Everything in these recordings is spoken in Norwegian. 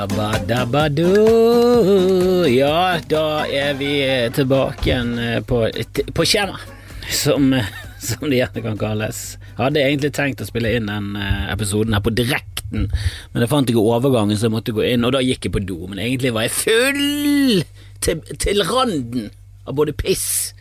Dabba dabba do. Ja, da er vi tilbake igjen eh, på, på skjema, som, som det gjerne kan kalles. Jeg Hadde egentlig tenkt å spille inn den eh, episoden her på direkten, men jeg fant ikke overgangen, så jeg måtte gå inn, og da gikk jeg på do. Men egentlig var jeg full til, til randen av både piss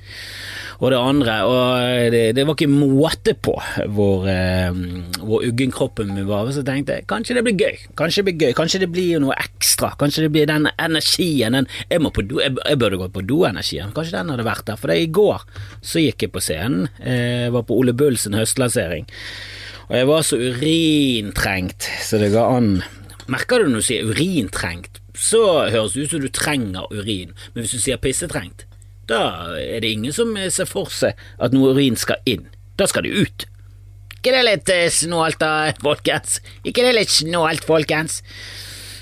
og det andre. Og det, det var ikke måte på hvor, eh, hvor uggen kroppen min var. Så tenkte jeg kanskje det blir gøy. Kanskje det blir gøy, kanskje det blir noe ekstra. Kanskje det blir den energien. Den, jeg, må på do, jeg, jeg burde gått på do-energien. Kanskje den hadde vært der. For det i går så gikk jeg på scenen. Jeg var på Ole Bull sin høstlansering. Og jeg var så urintrengt så det ga an. Merker du når du sier urintrengt, så høres det ut som du trenger urin, men hvis du sier pissetrengt, da er det ingen som ser for seg at noe urin skal inn. Da skal det ut. Ikke det litt eh, snålt da, folkens? Ikke det litt snålt, folkens?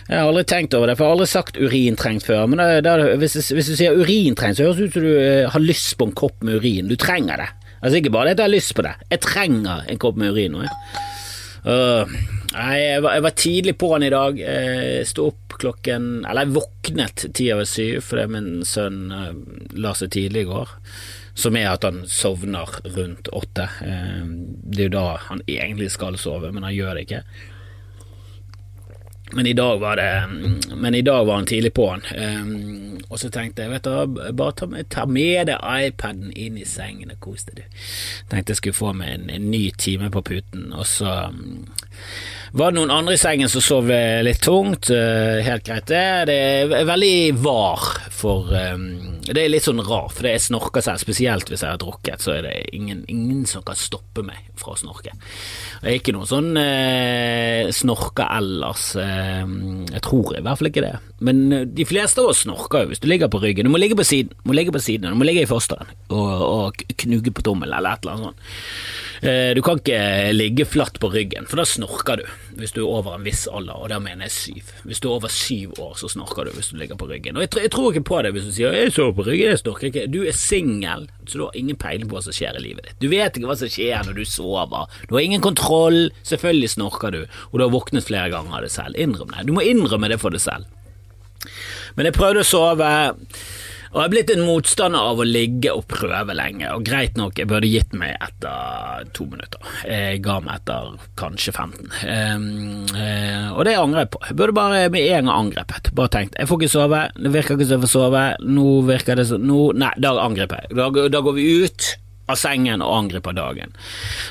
Jeg har aldri tenkt over det, for jeg har aldri sagt urintrengt før. Men da, da, hvis, hvis, du sier urintrengt, så høres det ut som du uh, har lyst på en kopp med urin. Du trenger det. Altså Ikke bare det at jeg har lyst på det, jeg trenger en kopp med urin. nå Uh, Nei, jeg var, jeg var, tidlig på'n i dag. Jeg sto opp klokken Eller jeg våknet ti over syv fordi min sønn uh, la seg tidlig i går. Som er at han sovner rundt åtte. Uh, det er jo da han egentlig skal sove, men han gjør det ikke. Men i dag var det Men i dag var han tidlig på'n. Og så tenkte jeg, vet du, bare ta med, ta med deg iPaden inn i sengen og kos deg, du. Tenkte jeg skulle få meg en, en ny time på puten, og så um, var det noen andre i sengen som sov litt tungt. Uh, helt greit, det. Det er veldig var for um, Det er litt sånn rart, for det er snorker selv, spesielt hvis jeg har drukket, så er det ingen, ingen som kan stoppe meg fra å snorke. Jeg er ikke noen sånn uh, snorker ellers. Uh, jeg tror i hvert fall ikke det. Men de fleste av oss snorker jo hvis du ligger på ryggen. Du må ligge på siden, du må ligge, på siden, du må ligge i fosteren og, og knugge på tommelen eller et eller annet sånt. Du kan ikke ligge flatt på ryggen, for da snorker du hvis du er over en viss alder, og da mener jeg syv. Hvis du er over syv år, så snorker du hvis du ligger på ryggen. Og jeg, jeg tror ikke på det hvis du sier 'jeg sover på ryggen', jeg snorker ikke. Du er singel, så du har ingen peiling på hva som skjer i livet ditt. Du vet ikke hva som skjer når du sover. Du har ingen kontroll. Selvfølgelig snorker du, og du har våknet flere ganger av det selv. Innrøm det. Du må innrømme det for deg selv. Men jeg prøvde å sove. Og jeg er blitt en motstander av å ligge og prøve lenge, og greit nok, jeg burde gitt meg etter to minutter. Jeg ga meg etter kanskje 15, um, uh, og det angrer jeg på. Jeg burde bare med en gang angrepet. Bare tenkt, jeg får ikke sove, det virker ikke som jeg får sove, nå virker det som... Nei, da angriper jeg. Da, da går vi ut av sengen og angriper dagen.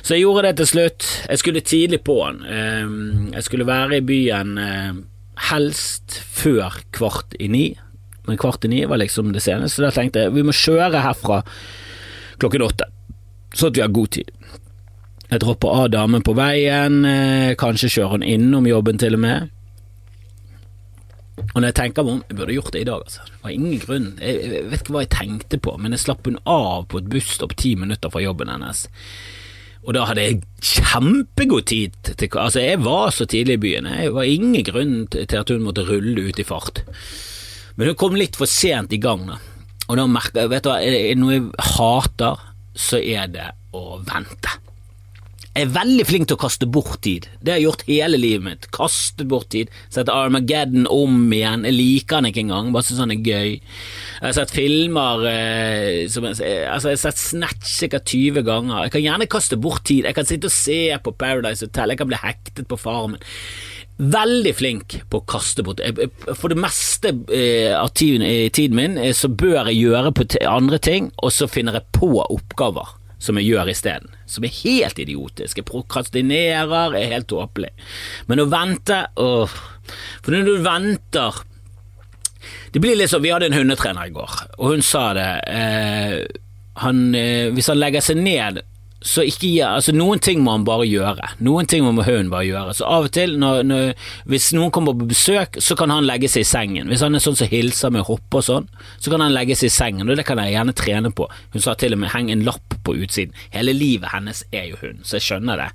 Så jeg gjorde det til slutt. Jeg skulle tidlig på den. Um, jeg skulle være i byen uh, helst før kvart i ni men kvart i ni var liksom det seneste. Så da tenkte jeg vi må kjøre herfra klokken åtte, så at vi har god tid. Jeg dropper av damen på veien, kanskje kjører hun innom jobben til og med. Og når jeg tenker meg om, jeg burde gjort det i dag, altså. Det var ingen grunn. Jeg vet ikke hva jeg tenkte på, men jeg slapp hun av på et busstopp ti minutter fra jobben hennes. Og da hadde jeg kjempegod tid til Altså, jeg var så tidlig i byen. Det var ingen grunn til at hun måtte rulle ut i fart. Men hun kom litt for sent i gang, da. Og da merker jeg, vet du hva, er det noe jeg hater, så er det å vente. Jeg er veldig flink til å kaste bort tid. Det har jeg gjort hele livet mitt. Kaste bort tid. Sett Armageddon om igjen. Jeg liker den ikke engang, bare syns den er gøy. Jeg har sett filmer eh, som, Altså, jeg har sett Snatch sikkert 20 ganger. Jeg kan gjerne kaste bort tid. Jeg kan sitte og se på Paradise Hotel. Jeg kan bli hektet på Farmen. Veldig flink på å kaste bort For det meste eh, av tiden, tiden min eh, så bør jeg gjøre på andre ting, og så finner jeg på oppgaver som jeg gjør isteden. Som er helt idiotisk. Jeg prokrastinerer, er helt tåpelig. Men å vente åh. For når du venter Det blir litt sånn Vi hadde en hundetrener i går, og hun sa det. Eh, han, eh, hvis han legger seg ned så ikke altså Noen ting må han bare gjøre. Noen ting må hunden bare gjøre. Så av og til, når, når, hvis noen kommer på besøk, så kan han legge seg i sengen. Hvis han er sånn som hilser med å hoppe og sånn, så kan han legge seg i sengen, og det kan jeg gjerne trene på. Hun sa til og med heng en lapp på utsiden. Hele livet hennes er jo hund, så jeg skjønner det.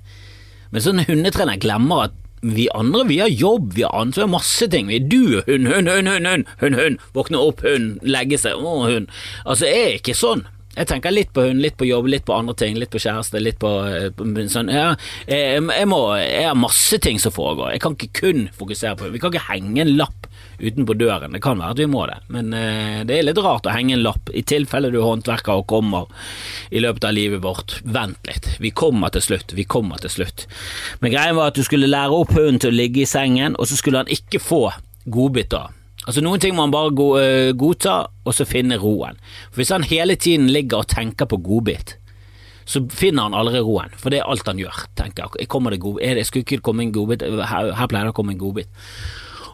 Men sånn hundetrener glemmer at vi andre vi har jobb, vi har ansvar, masse ting. Vi er du, hund, hund, hund, hund, hund, hund, hund. Våkne opp, hund, legge seg, å, hund. Altså, jeg er ikke sånn. Jeg tenker litt på hund, litt på jobb, litt på andre ting, litt på kjæreste, litt på, på sånn ja, jeg, jeg, må, jeg har masse ting som foregår. Jeg kan ikke kun fokusere på. Vi kan ikke henge en lapp utenpå døren. Det kan være at vi må det, men eh, det er litt rart å henge en lapp i tilfelle du er håndverker og kommer i løpet av livet vårt. Vent litt, vi kommer til slutt, vi kommer til slutt. Men greia var at du skulle lære opp hunden til å ligge i sengen, og så skulle han ikke få godbiter. Altså Noen ting må han bare go godta, og så finne roen. For Hvis han hele tiden ligger og tenker på godbit, så finner han aldri roen, for det er alt han gjør. tenker jeg, kommer det god, er det, Skulle ikke komme en godbit? Her, pleier det å komme en godbit.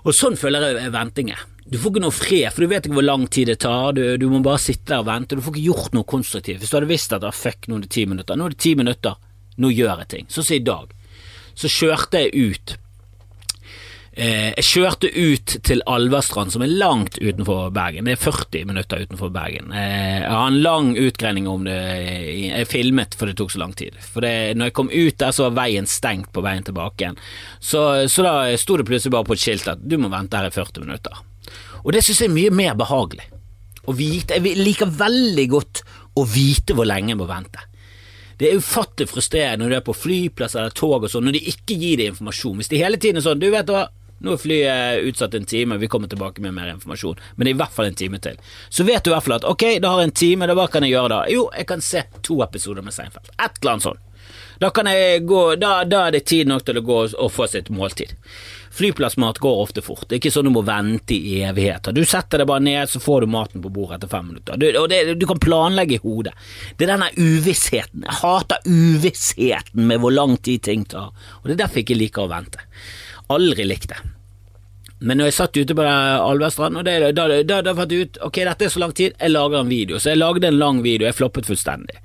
Og sånn føler jeg venting er. Du får ikke noe fred, for du vet ikke hvor lang tid det tar. Du, du, må bare sitte der og vente. Du får ikke gjort noe konstruktivt. Hvis du hadde visst at ah, fuck, nå er det ti minutter, nå er det ti minutter, nå gjør jeg ting. Sånn som i dag. Så kjørte jeg ut Eh, jeg kjørte ut til Alverstrand, som er langt utenfor Bergen. Det er 40 minutter utenfor Bergen. Eh, jeg har en lang utgreining om det. Jeg filmet for det tok så lang tid. For det, når jeg kom ut der, så var veien stengt på veien tilbake igjen. Så, så da sto det plutselig bare på et skilt at du må vente her i 40 minutter. Og det synes jeg er mye mer behagelig. Å vite, jeg liker veldig godt å vite hvor lenge jeg må vente. Det er ufattelig frustrerende når du er på flyplass eller tog og sånn, når de ikke gir deg informasjon. Hvis de hele tiden er sånn Du vet hva, nå er flyet utsatt en time, vi kommer tilbake med mer informasjon, men det er i hvert fall en time til. Så vet du i hvert fall at ok, da har jeg en time, da hva kan jeg gjøre da? Jo, jeg kan se to episoder med Seinfeld. Et eller annet sånt. Da, gå, da, da er det tid nok til å gå og få sitt måltid. Flyplassmat går ofte fort. Det er ikke sånn du må vente i evigheter. Du setter deg bare ned, så får du maten på bordet etter fem minutter. Du, og det, du kan planlegge i hodet. Det er denne uvissheten. Jeg hater uvissheten med hvor lang tid ting tar, og det er derfor jeg ikke liker å vente aldri likt det. Men når jeg satt ute på Alverstrand, og det, da, da, da fant jeg ut ok, dette er så lang tid, jeg lager en video. Så jeg lagde en lang video, jeg floppet fullstendig.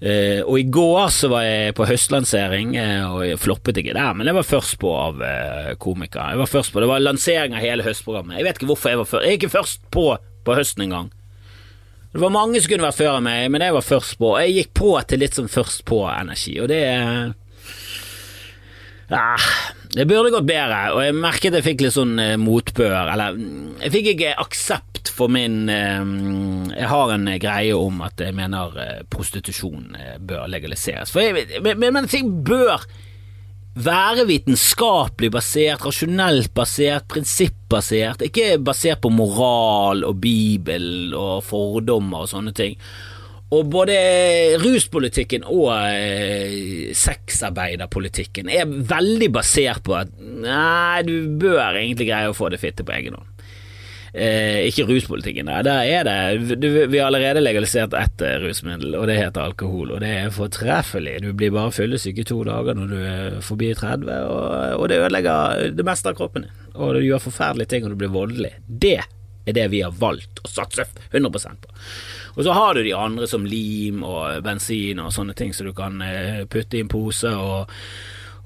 Uh, og i går så var jeg på høstlansering, uh, og jeg floppet ikke der, men jeg var først på av uh, komikere. Jeg var først på, Det var lansering av hele høstprogrammet. Jeg vet ikke hvorfor jeg var først. Jeg er ikke først på på høsten engang. Det var mange som kunne vært før meg, men jeg var først på. Jeg gikk på til litt sånn først på-energi, og det er Ah, det burde gått bedre, og jeg merket jeg fikk litt sånn eh, motbør, eller mm, Jeg fikk ikke aksept for min eh, Jeg har en greie om at jeg mener eh, prostitusjon eh, bør legaliseres. For jeg, mener men ting bør være vitenskapelig basert, rasjonelt basert, prinsippbasert, ikke basert på moral og Bibel og fordommer og sånne ting. Og både ruspolitikken og eh, sexarbeiderpolitikken er veldig basert på at nei, du bør egentlig greie å få det fitte på egen hånd. Eh, ikke ruspolitikken, der. der er det du, Vi har allerede legalisert ett eh, rusmiddel, og det heter alkohol. Og det er fortreffelig. Du blir bare fyllesyk i to dager når du er forbi 30, og, og det ødelegger det meste av kroppen din. Og du gjør forferdelige ting, og du blir voldelig. Det er det vi har valgt å satse 100% på. Og så har du de andre som lim og bensin og sånne ting som du kan eh, putte i en pose og,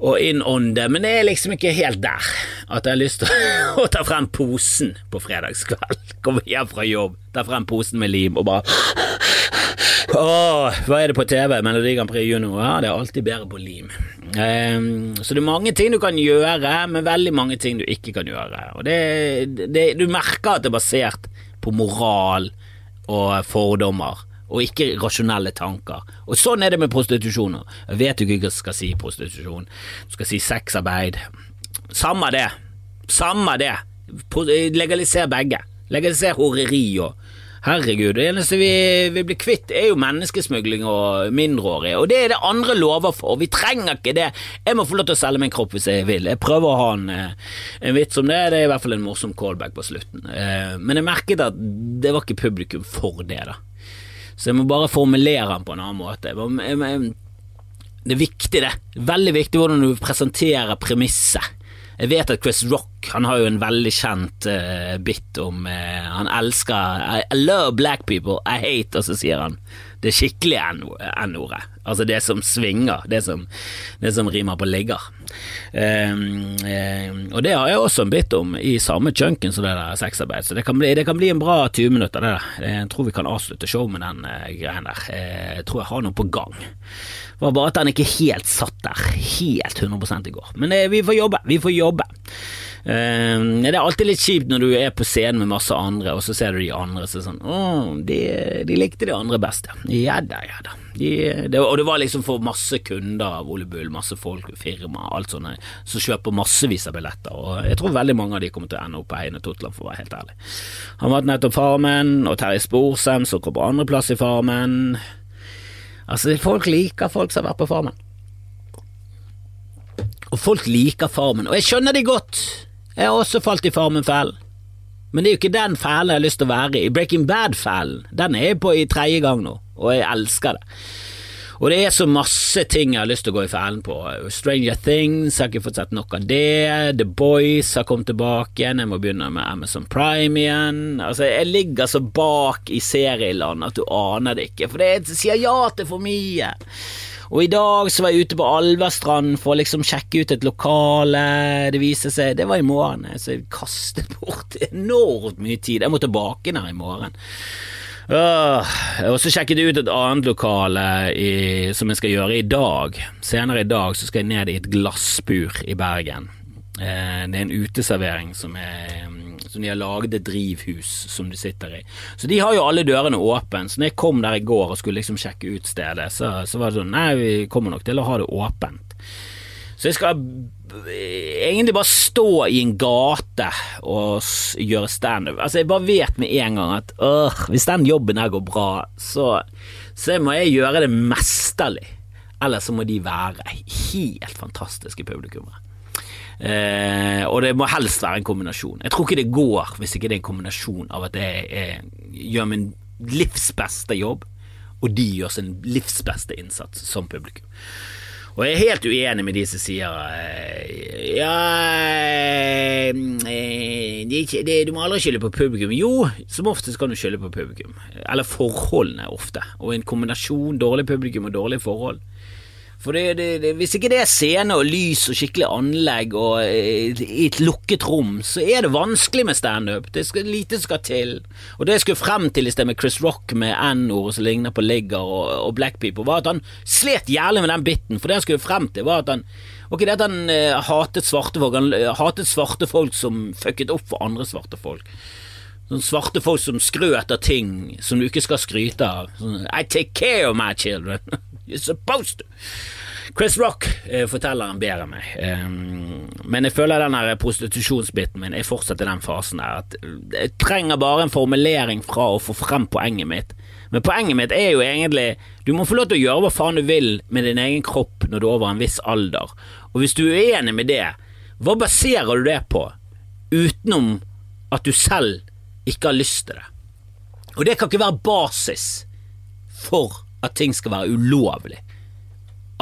og innånde, men det er liksom ikke helt der at jeg har lyst til å ta frem posen på fredagskveld. Komme hjem fra jobb, ta frem posen med lim og bare Åh, hva er det på TV? Melodi Grand Prix Junior? Ja, det er alltid bedre på lim. Um, så det er mange ting du kan gjøre, men veldig mange ting du ikke kan gjøre. Og det, det, du merker at det er basert på moral og fordommer, og ikke rasjonelle tanker. Og sånn er det med prostitusjon. Jeg vet ikke hva skal si prostitusjon. Du skal si sexarbeid. Samme det. Samme det. Legaliser begge. Legaliser horeri og Herregud, det eneste vi, vi blir kvitt er jo menneskesmugling og mindreårige, og det er det andre lover for, vi trenger ikke det. Jeg må få lov til å selge min kropp hvis jeg vil. Jeg prøver å ha en, eh, en vits om det, det er i hvert fall en morsom callback på slutten. Eh, men jeg merket at det var ikke publikum for det, da. Så jeg må bare formulere den på en annen måte. Det er viktig, det. Veldig viktig hvordan du presenterer premisset. Jeg vet at Chris Rock han har jo en veldig kjent uh, bit om uh, Han elsker I, I love black people, I hate, og så sier han det skikkelige N-ordet. Altså det som svinger, det som, det som rimer på ligger. Um, um, og det har jeg også en bit om i samme chunken som det der sexarbeid, så det kan, bli, det kan bli en bra 20 minutter, det der. Jeg tror vi kan avslutte showet med den uh, greien der. Jeg tror jeg har noe på gang. Det var bare at den ikke helt satt der, helt 100 i går. Men vi får jobbe, vi får jobbe. Uh, det er alltid litt kjipt når du er på scenen med masse andre, og så ser du de andre så sånn Å, de, de likte de andre best, ja. da, ja da. De, det, og det var liksom for masse kunder av Ole Bull, masse folk, firma, alt sånt, som kjøper massevis av billetter, og jeg tror veldig mange av de kommer til å ende opp på Heine Totland, for å være helt ærlig. Han vant nettopp Farmen, og Terje Sporsem som kom på andreplass i Farmen. Altså, folk liker folk som har vært på Farmen. Og folk liker Farmen, og jeg skjønner de godt. Jeg har også falt i Farmen-fellen. Men det er jo ikke den fælen jeg har lyst til å være i. Breaking Bad-fælen, den er jeg på i tredje gang nå, og jeg elsker det. Og det er så masse ting jeg har lyst til å gå i fælen på. Stranger Things har ikke fått sett nok av det. The Boys har kommet tilbake igjen. Jeg må begynne med Amazon Prime igjen. Altså, Jeg ligger så bak i serieland at du aner det ikke, for det sier ja til for mye. Og i dag så var jeg ute på Alverstrand for å liksom sjekke ut et lokale. Det viste seg Det var i morgen, så jeg kastet bort enormt mye tid. Jeg må tilbake der i morgen. Og så sjekket jeg ut et annet lokale i, som jeg skal gjøre i dag. Senere i dag så skal jeg ned i et glassbur i Bergen. Uh, det er en uteservering som er som de har laget et drivhus som de sitter i. Så de har jo alle dørene åpne. Så når jeg kom der i går og skulle liksom sjekke ut stedet, så, så var det sånn Nei, vi kommer nok til å ha det åpent. Så jeg skal egentlig bare stå i en gate og gjøre standup. Altså, jeg bare vet med en gang at øh, hvis den jobben her går bra, så, så må jeg gjøre det mesterlig. Eller så må de være helt fantastiske publikummere. Eh, og det må helst være en kombinasjon. Jeg tror ikke det går hvis ikke det er en kombinasjon av at jeg, jeg gjør min livs beste jobb, og de gjør sin livs beste innsats som publikum. Og jeg er helt uenig med de som sier eh, Ja eh, det, det, Du må aldri skylde på publikum. Jo, som oftest kan du skylde på publikum. Eller forholdene, ofte. Og en kombinasjon dårlig publikum og dårlige forhold for det, det, Hvis ikke det er scene og lys og skikkelig anlegg og i et lukket rom, så er det vanskelig med standup. Det skal, lite skal til. Og det jeg skulle frem til i sted med Chris Rock med N-ord som ligner på Ligger og, og Black People, var at han slet jævlig med den biten. For det jeg skulle frem til, var at han Ok, det at han uh, hatet svarte folk. Han uh, hatet svarte folk som fucket opp for andre svarte folk. Sånne svarte folk som skrøt av ting som du ikke skal skryte av. Sånn, I take care of my children. You're supposed to. Chris Rock eh, forteller han bedre enn meg, um, men jeg føler den prostitusjonsbiten min er fortsatt i den fasen der at jeg trenger bare en formulering fra å få frem poenget mitt. Men poenget mitt er jo egentlig du må få lov til å gjøre hva faen du vil med din egen kropp når du er over en viss alder, og hvis du er uenig med det, hva baserer du det på, utenom at du selv ikke har lyst til det? Og det kan ikke være basis for at ting skal være ulovlig.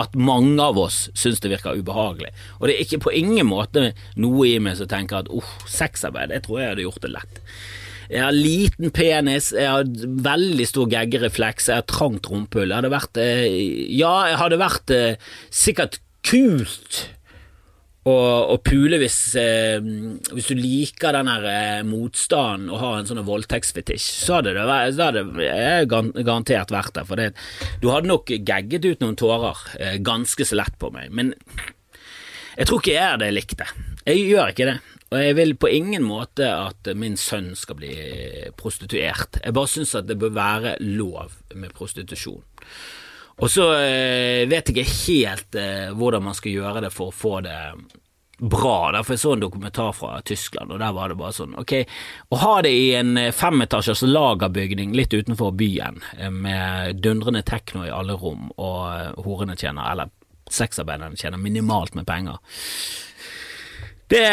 At mange av oss syns det virker ubehagelig. Og det er ikke på ingen måte noe i meg som tenker at uff, oh, sexarbeid, det tror jeg hadde gjort det lett. Jeg har liten penis, jeg har veldig stor geggerefleks, jeg har trangt rumpehull. Jeg hadde vært eh, Ja, jeg hadde vært eh, sikkert kult og, og pule hvis, eh, hvis du liker den eh, motstanden og har en sånn voldtektsfetisj, så hadde det, så hadde det garantert vært der. For det, du hadde nok gagget ut noen tårer eh, ganske så lett på meg. Men jeg tror ikke jeg er det jeg likte. Jeg gjør ikke det. Og jeg vil på ingen måte at min sønn skal bli prostituert. Jeg bare syns at det bør være lov med prostitusjon. Og så eh, vet jeg ikke helt eh, hvordan man skal gjøre det for å få det bra. Derfor jeg så en dokumentar fra Tyskland, og der var det bare sånn Ok, å ha det i en eh, femetasjers lagerbygning litt utenfor byen, med dundrende tekno i alle rom, og horene tjener, eller sexarbeiderne tjener minimalt med penger. Det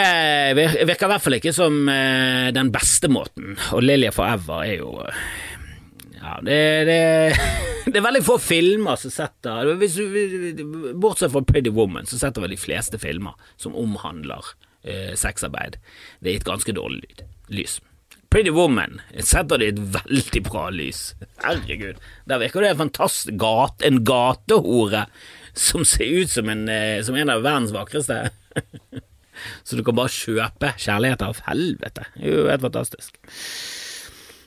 virker i hvert fall ikke som den beste måten, og Lilja Forever er jo ja, det, det, det, er veldig få filmer som setter hvis, Bortsett fra Pretty Woman, så setter vel de fleste filmer som omhandler eh, sexarbeid. Det er et ganske dårlig lys. Pretty Woman setter det i et veldig bra lys. Herregud, der virker det fantastisk. Gate, en gatehore som ser ut som en, eh, som en av verdens vakreste. Så du kan bare kjøpe kjærlighet av helvete. Det er jo helt fantastisk.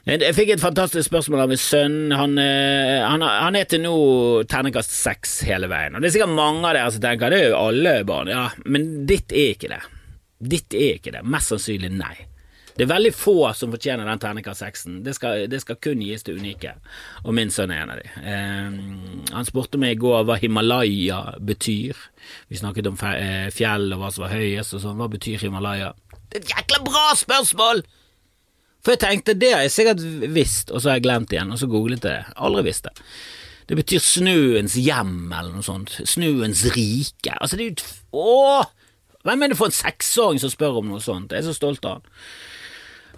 Jeg fikk et fantastisk spørsmål av min sønn. Han, eh, han, han er til nå terningkast seks hele veien. Og Det er sikkert mange av dere som tenker det er jo alle barn, ja, men ditt er ikke det. Ditt er ikke det. Mest sannsynlig nei. Det er veldig få som fortjener den terningkast seksen. Det, det skal kun gis til unike, og min sønn er en av de. Eh, han spurte meg i går hva Himalaya betyr. Vi snakket om eh, fjell og hva som var høyest og sånn. Hva betyr Himalaya? Det er et jækla bra spørsmål! For jeg tenkte det har jeg sikkert visst, og så har jeg glemt igjen, og så googlet jeg det. Aldri visst det. Det betyr snøens hjem, eller noe sånt. Snøens rike. Altså, det er jo Åh! Hvem er det for en seksåring som spør om noe sånt? Jeg er så stolt av han.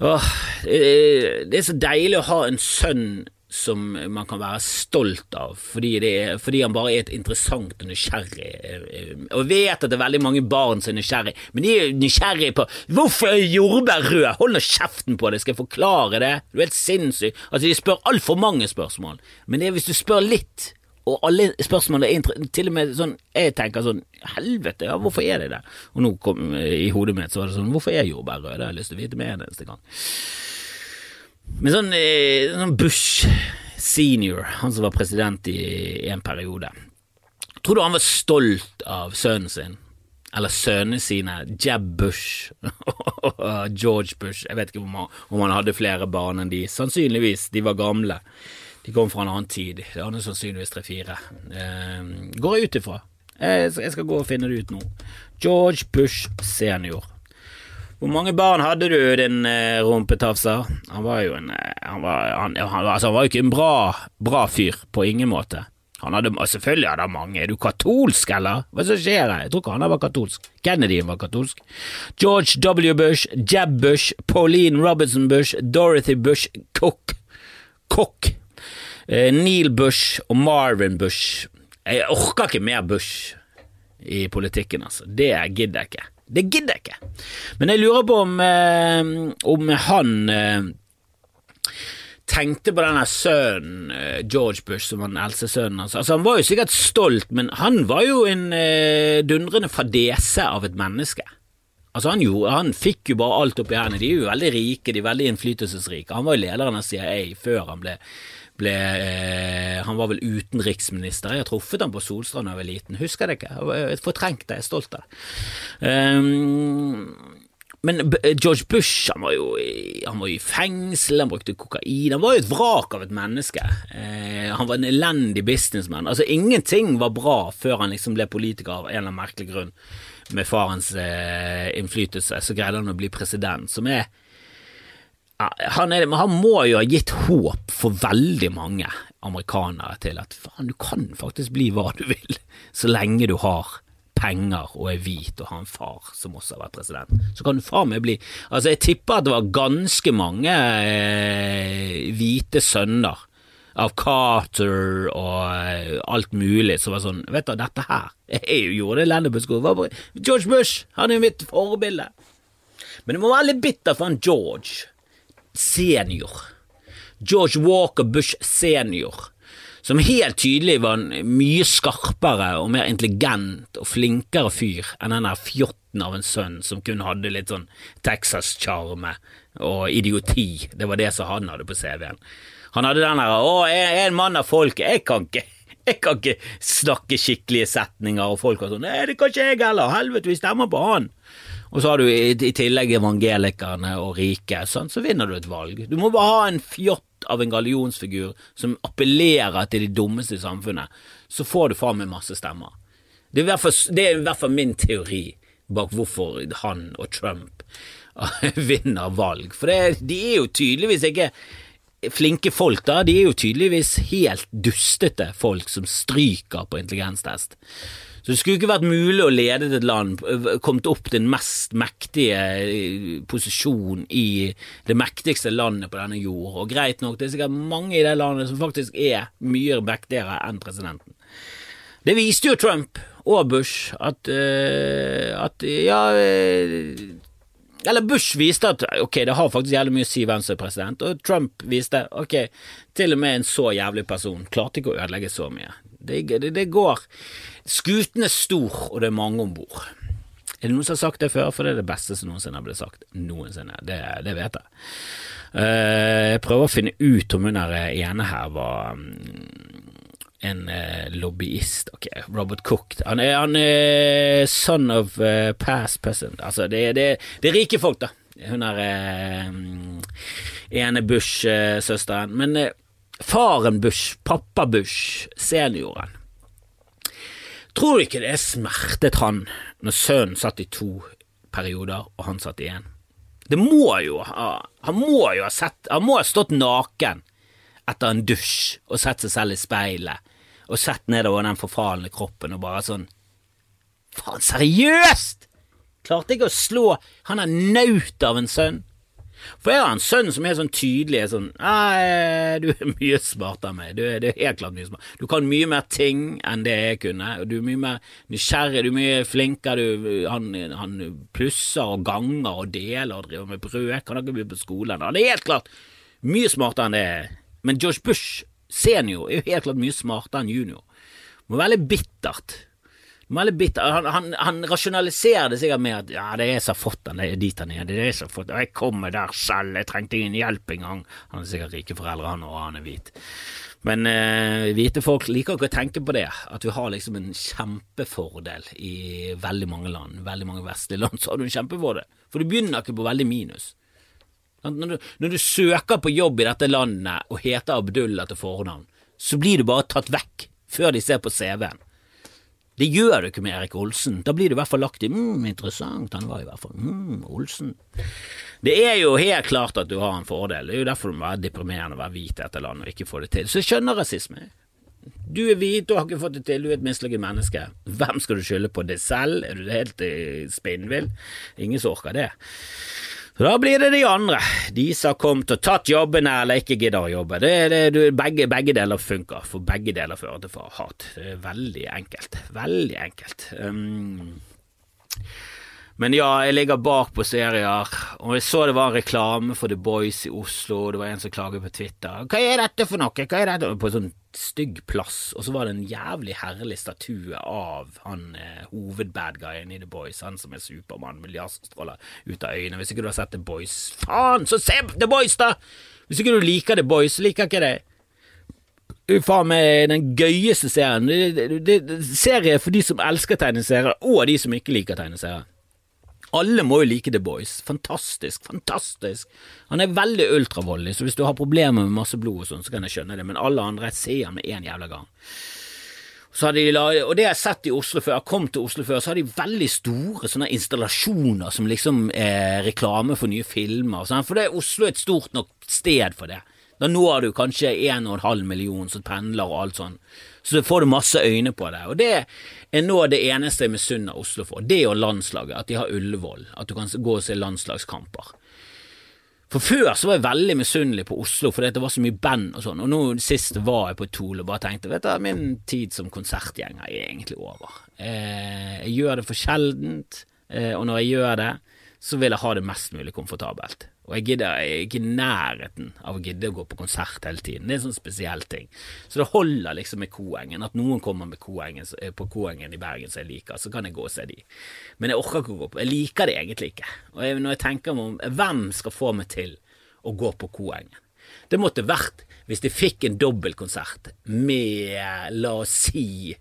Åh, det er så deilig å ha en sønn som man kan være stolt av, fordi, er, fordi han bare er et interessant og nysgjerrig. eh, Og jeg vet at det er veldig mange barn som er nysgjerrig, men de er nysgjerrig på hvorfor er jordbær rød? Hold nå kjeften på det, skal jeg forklare det? Du er helt sinnssyk. Altså, de spør altfor mange spørsmål, men det er hvis du spør litt, og alle spørsmålene er til og med sånn Jeg tenker sånn Helvete, ja, hvorfor er det det? Og nå kom i hodet mitt så var det sånn Hvorfor er jordbær røde? Det har jeg lyst til å vite med en eneste gang. Men sånn, eh, sånn Bush senior, han som var president i en periode, tror du han var stolt av sønnen sin? Eller sønnene sine, Jeb Bush og George Bush. Jeg vet ikke om han, om han hadde flere barn enn de. Sannsynligvis, de var gamle. De kom fra en annen tid. Det hadde sannsynligvis tre-fire. Eh, går jeg ut ifra. Jeg, jeg skal gå og finne det ut nå. George Bush senior. Hvor mange barn hadde du, din eh, rumpetafser? Han var jo en eh, han, var, han, han, altså, han var jo ikke en bra, bra fyr, på ingen måte. Han hadde, selvfølgelig hadde han mange. Er du katolsk, eller? Hva som skjer her? Jeg tror ikke han var katolsk. Kennedy var katolsk. George W. Bush, Jeb Bush, Pauline Robinson Bush, Dorothy Bush, Cook, Cook, eh, Neil Bush og Marvin Bush. Jeg orker ikke mer Bush i politikken, altså. Det gidder jeg ikke. Det gidder jeg ikke. Men jeg lurer på om, eh, om han eh, tenkte på denne sønnen, eh, George Bush, som var den eldste sønnen hans. Altså, han var jo sikkert stolt, men han var jo en dundrende fadese av et menneske. Altså han, gjorde, han fikk jo bare alt opp i hendene. De er jo veldig rike, de er veldig innflytelsesrike. Han var jo lederen av CIA før han ble, ble eh, Han var vel utenriksminister. Jeg har truffet ham på Solstrand da jeg var liten. Husker det ikke. Jeg fortrengte Fortrengt det, jeg er stolt av det. Um, men George Bush han var, jo han var i fengsel, han brukte kokain. Han var jo et vrak av et menneske. Eh, han var en elendig businessman. Altså Ingenting var bra før han liksom ble politiker av en eller annen merkelig grunn. Med farens eh, innflytelse så greide han å bli president, som er han, er, han må jo ha gitt håp for veldig mange amerikanere til at faen, du kan faktisk bli hva du vil, så lenge du har penger og er hvit og har en far som også har vært president. Så kan du faen meg bli Altså, jeg tipper at det var ganske mange eh, hvite sønner av Carter og eh, alt mulig som var sånn Vet du, dette her Jeg gjorde det elendig på. George Bush, han er jo mitt forbilde. Men det må være litt bitter for han George senior. George Walker Bush senior. Som helt tydelig var en mye skarpere og mer intelligent og flinkere fyr enn den der fjotten av en sønn som kun hadde litt sånn Texas-sjarme og idioti. Det var det som han hadde på CV-en. Han hadde den derre 'Å, jeg er en mann av folket, jeg kan ikke' Jeg kan ikke snakke skikkelige setninger, og folk var sånn 'Nei, det kan ikke jeg heller. Helvete, vi stemmer på han'. Og så har du i, i tillegg evangelikerne og rike, sånn, så vinner du et valg. Du må bare ha en fjott av en gallionsfigur som appellerer til de dummeste i samfunnet, så får du faen meg masse stemmer. Det er, fall, det er i hvert fall min teori bak hvorfor han og Trump vinner valg. For det, de er jo tydeligvis ikke flinke folk, da. De er jo tydeligvis helt dustete folk som stryker på intelligenstest. Så det skulle ikke vært mulig å lede et land, kommet opp til den mest mektige eh, posisjon i det mektigste landet på denne jord. Og greit nok, det er sikkert mange i det landet som faktisk er mye mektigere enn presidenten. Det viste jo Trump og Bush at, eh, at ja Eller Bush viste at ok, det har faktisk jævlig mye å si hvem som er president, og Trump viste ok, til og med en så jævlig person klarte ikke å ødelegge så mye. Det, det, det går Skuten er stor, og det er mange om bord. Er det noen som har sagt det før? For det er det beste som noensinne har blitt sagt. Noensinne. Det, det vet jeg. Uh, jeg prøver å finne ut om hun ene her var mm, en uh, lobbyist. Ok, Robert Cook. Han er, han er son of uh, past president. Altså, det, er rike folk, da. Hun er uh, ene Bush-søsteren. Men faren Bush, pappa Bush, senioren Tror du ikke det smertet han når sønnen satt i to perioder, og han satt i én? Det må jo ha Han må jo ha sett Han må ha stått naken etter en dusj og sett seg selv i speilet og sett nedover den forfalne kroppen og bare sånn Faen, seriøst! Klarte ikke å slå Han er naut av en sønn. For jeg har en sønn som er sånn tydelig er sånn Nei, du er mye smartere enn meg. Du er, du er helt klart mye smartere. Du kan mye mer ting enn det jeg kunne. Og du er mye mer nysgjerrig, du er mye flinkere. Du, han, han, plusser og ganger og deler og driver med brød. Kan ikke begynne på skolen. Han er helt klart mye smartere enn det. Men George Bush senior er jo helt klart mye smartere enn junior. Det må være litt bittert han, han, han, rasjonaliserer det sikkert med at ja, det er som har fått han dit han er. Det er som fått, jeg kommer der selv, jeg trengte ingen hjelp engang. Han har sikkert rike foreldre, han og han er hvit. Men eh, hvite folk liker ikke å tenke på det, at du har liksom en kjempefordel i veldig mange land. Veldig mange vestlige land så har du en kjempefordel, for du begynner ikke på veldig minus. Når du, når du søker på jobb i dette landet og heter Abdullah til fornavn, så blir du bare tatt vekk før de ser på CV-en. Det gjør du ikke med Erik Olsen. Da blir det i hvert fall lagt i mm, interessant, han var i hvert fall mm, Olsen. Det er jo helt klart at du har en fordel. Det er jo derfor du må være deprimerende å være hvit i dette landet og ikke få det til. Så jeg skjønner rasisme. Du er hvit, og har ikke fått det til, du er et mislykket menneske. Hvem skal du skylde på? Deg selv? Er du helt eh, spinnvill? Ingen som orker det. Da blir det de andre, de som har kommet og tatt jobbene eller ikke gidder å jobbe. Det, det, du, begge, begge, deler funker, for begge deler fører til hat. Det er veldig enkelt. Veldig enkelt. Um, men ja, jeg ligger bak på serier, og jeg så det var en reklame for The Boys i Oslo, det var en som klaget på Twitter. Hva er dette for noe? Hva er dette? På en sånn stygg plass, og så var det en jævlig herlig statue av han eh, hovedbadguyen i The Boys, han som er Supermann med laserstråler ut av øynene. Hvis ikke du har sett The Boys, faen, så se The Boys, da! Hvis ikke du liker The Boys, liker ikke det. Faen meg den gøyeste serien. Det, det, det, serie for de som elsker tegneserier, og de som ikke liker tegneserier. Alle må jo like The Boys. Fantastisk, fantastisk. Han er veldig ultravoldelig, så hvis du har problemer med masse blod og sånn, så kan jeg skjønne det, men alle andre ser han med én jævla gang. De, og det jeg har sett i Oslo før, jeg kom til Oslo før, så har de veldig store sånne installasjoner som liksom er reklame for nye filmer. Sånn. For det er Oslo et stort nok sted for det. Da når du kanskje en og en halv million som pendler og alt sånn. Så får du masse øyne på det. Og det er nå det eneste jeg misunner Oslo for. Det og landslaget. At de har Ullevål. At du kan gå og se landslagskamper. For før så var jeg veldig misunnelig på Oslo fordi det var så mye band og sånn, og nå sist var jeg på Tol og bare tenkte vet du, min tid som konsertgjenger er egentlig over. Eh, jeg gjør det for sjeldent, eh, og når jeg gjør det, så vil jeg ha det mest mulig komfortabelt. Og jeg gidder jeg er ikke i nærheten av å gidde å gå på konsert hele tiden. Det er en sånn spesiell ting. Så det holder liksom med Koengen. At noen kommer Koengen, eh, på Koengen i Bergen som jeg liker, så kan jeg gå og se de. Men jeg orker ikke å gå på Jeg liker det egentlig ikke. Og jeg, når jeg tenker meg om hvem skal få meg til å gå på Koengen Det måtte vært hvis de fikk en dobbeltkonsert med, la oss si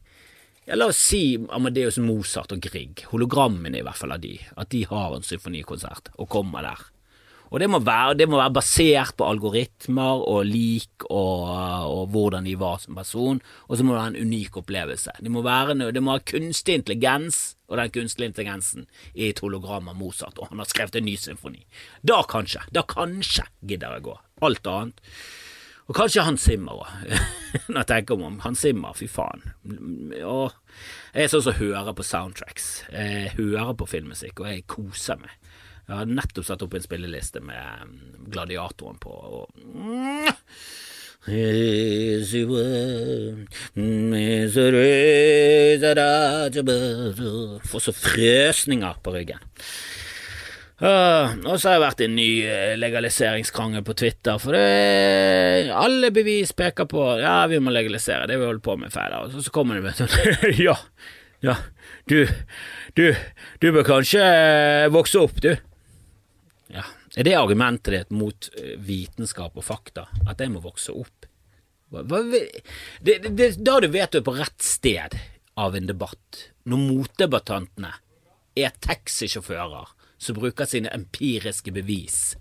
ja, La oss si Amadeus Mozart og Grieg, hologrammene i hvert fall av de, at de har en symfonikonsert og kommer der. Og det må, være, det må være, basert på algoritmer og lik og, og, hvordan de var som person, og så må det være en unik opplevelse. Det må være det må ha kunstig intelligens, og den kunstige intelligensen er et hologram av Mozart, og han har skrevet en ny symfoni. Da kanskje, da kanskje gidder jeg gå. Alt annet. Og kanskje Hans Zimmer òg, når jeg tenker om Hans Zimmer, fy faen. Og jeg er sånn som hører på soundtracks. Jeg hører på filmmusikk, og jeg koser meg. Jeg har nettopp satt opp en spilleliste med Gladiatoren på. Og Får så frøsninger på ryggen. Uh, og så har jeg vært en ny eh, legaliseringskrangel på Twitter, for det, alle bevis peker på ja, vi må legalisere, det vi holder på med feil. Og så, så kommer det med sånn ja, ja, du, du, du bør kanskje eh, vokse opp, du. Er det argumentet ditt mot eh, vitenskap og fakta, at jeg må vokse opp? Det, det, da du vet du er på rett sted av en debatt, når motdebattantene er taxisjåfører som bruker sine empiriske bevis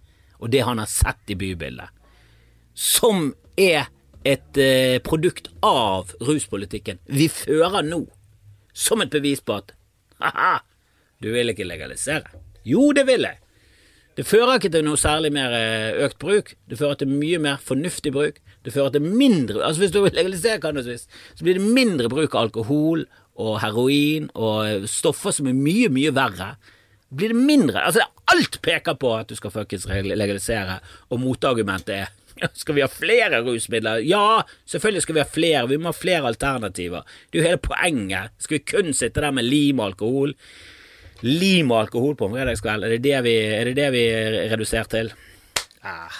og det han har sett i bybildet, som er et eh, produkt av ruspolitikken vi fører nå, som et bevis på at ha-ha, du vil ikke legalisere. Jo, det vil jeg. Det fører ikke til noe særlig mer eh, økt bruk. Det fører til mye mer fornuftig bruk. Det fører til mindre Altså Hvis du vil legalisere cannabis, så blir det mindre bruk av alkohol og heroin og stoffer som er mye, mye verre. Blir det mindre Altså, alt peker på at du skal fuckings legalisere, og motargumentet er skal vi ha flere rusmidler? Ja, selvfølgelig skal vi ha flere. Vi må ha flere alternativer. Det er jo hele poenget. Skal vi kun sitte der med lim og alkohol? Lim og alkohol på en fredagskveld, er det det vi, er det det vi er redusert til? Ah.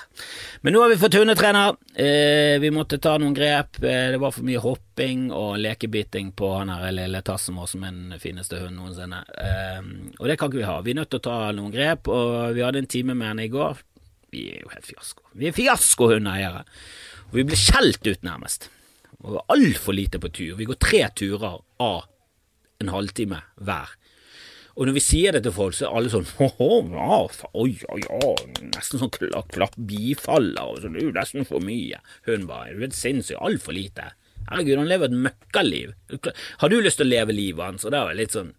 Men nå har vi fått hundetrener. Eh, vi måtte ta noen grep. Eh, det var for mye hopping og lekebiting på han her lille tassen vår som er den fineste hunden noensinne. Eh, og det kan ikke vi ha. Vi er nødt til å ta noen grep, og vi hadde en time med henne i går. Vi er jo helt fiasko. Vi er fiasko-hundeeiere. Og vi ble skjelt ut, nærmest. Og altfor lite på tur. Vi går tre turer av en halvtime hver. Og når vi sier det til folk, så er alle sånn ja, oi, ja, ja, nesten sånn klapp, klapp bifaller og sånn, jo nesten for mye. Hun bare, du er sinnssyk, altfor lite. Herregud, han lever et møkkaliv. Har du lyst til å leve livet hans? Og det er litt sånn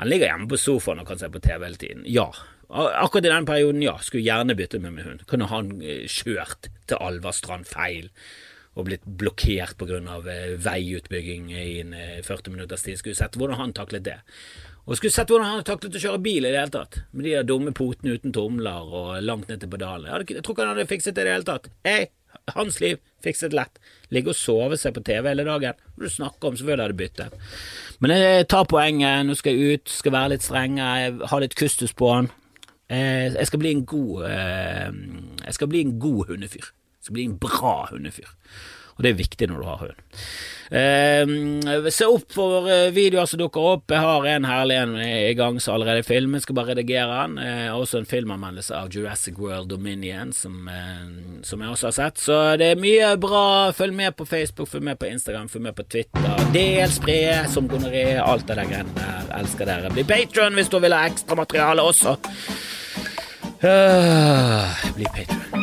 Han ligger hjemme på sofaen og kan se på TV hele tiden. Ja. Akkurat i den perioden, ja. Skulle gjerne bytte med min hund. Kunne han eh, kjørt til Alverstrand feil og blitt blokkert pga. Eh, veiutbygging i en 40 eh, minutters tid. Skulle sett hvordan han taklet det. Og skulle sett hvordan han taklet å kjøre bil i det hele tatt, med de der dumme potene uten tomler og langt ned til pedalene. Jeg tror ikke han hadde fikset det i det hele tatt. Jeg, hans liv fikset lett. Ligge og sove seg på TV hele dagen. Når du snakker om, selvfølgelig hadde byttet. Men jeg tar poenget. Nå skal jeg ut, skal være litt strengere, ha litt kustus på han. Eh, jeg skal bli en god eh, Jeg skal bli en god hundefyr. Jeg skal bli en bra hundefyr. Og det er viktig når du har hund. Eh, se opp for eh, videoer som dukker opp. Jeg har en herlig en i gang som allerede er filmet, skal bare redigere den. Eh, også en filmanmeldelse av Jurassic World Dominion, som, eh, som, jeg også har sett. Så det er mye bra. Følg med på Facebook, følg med på Instagram, følg med på Twitter. Del, spre som gonoré, alt det der greiene der. Elsker dere. Bli patron hvis du vil ha ekstramateriale også. Uh, bli patron.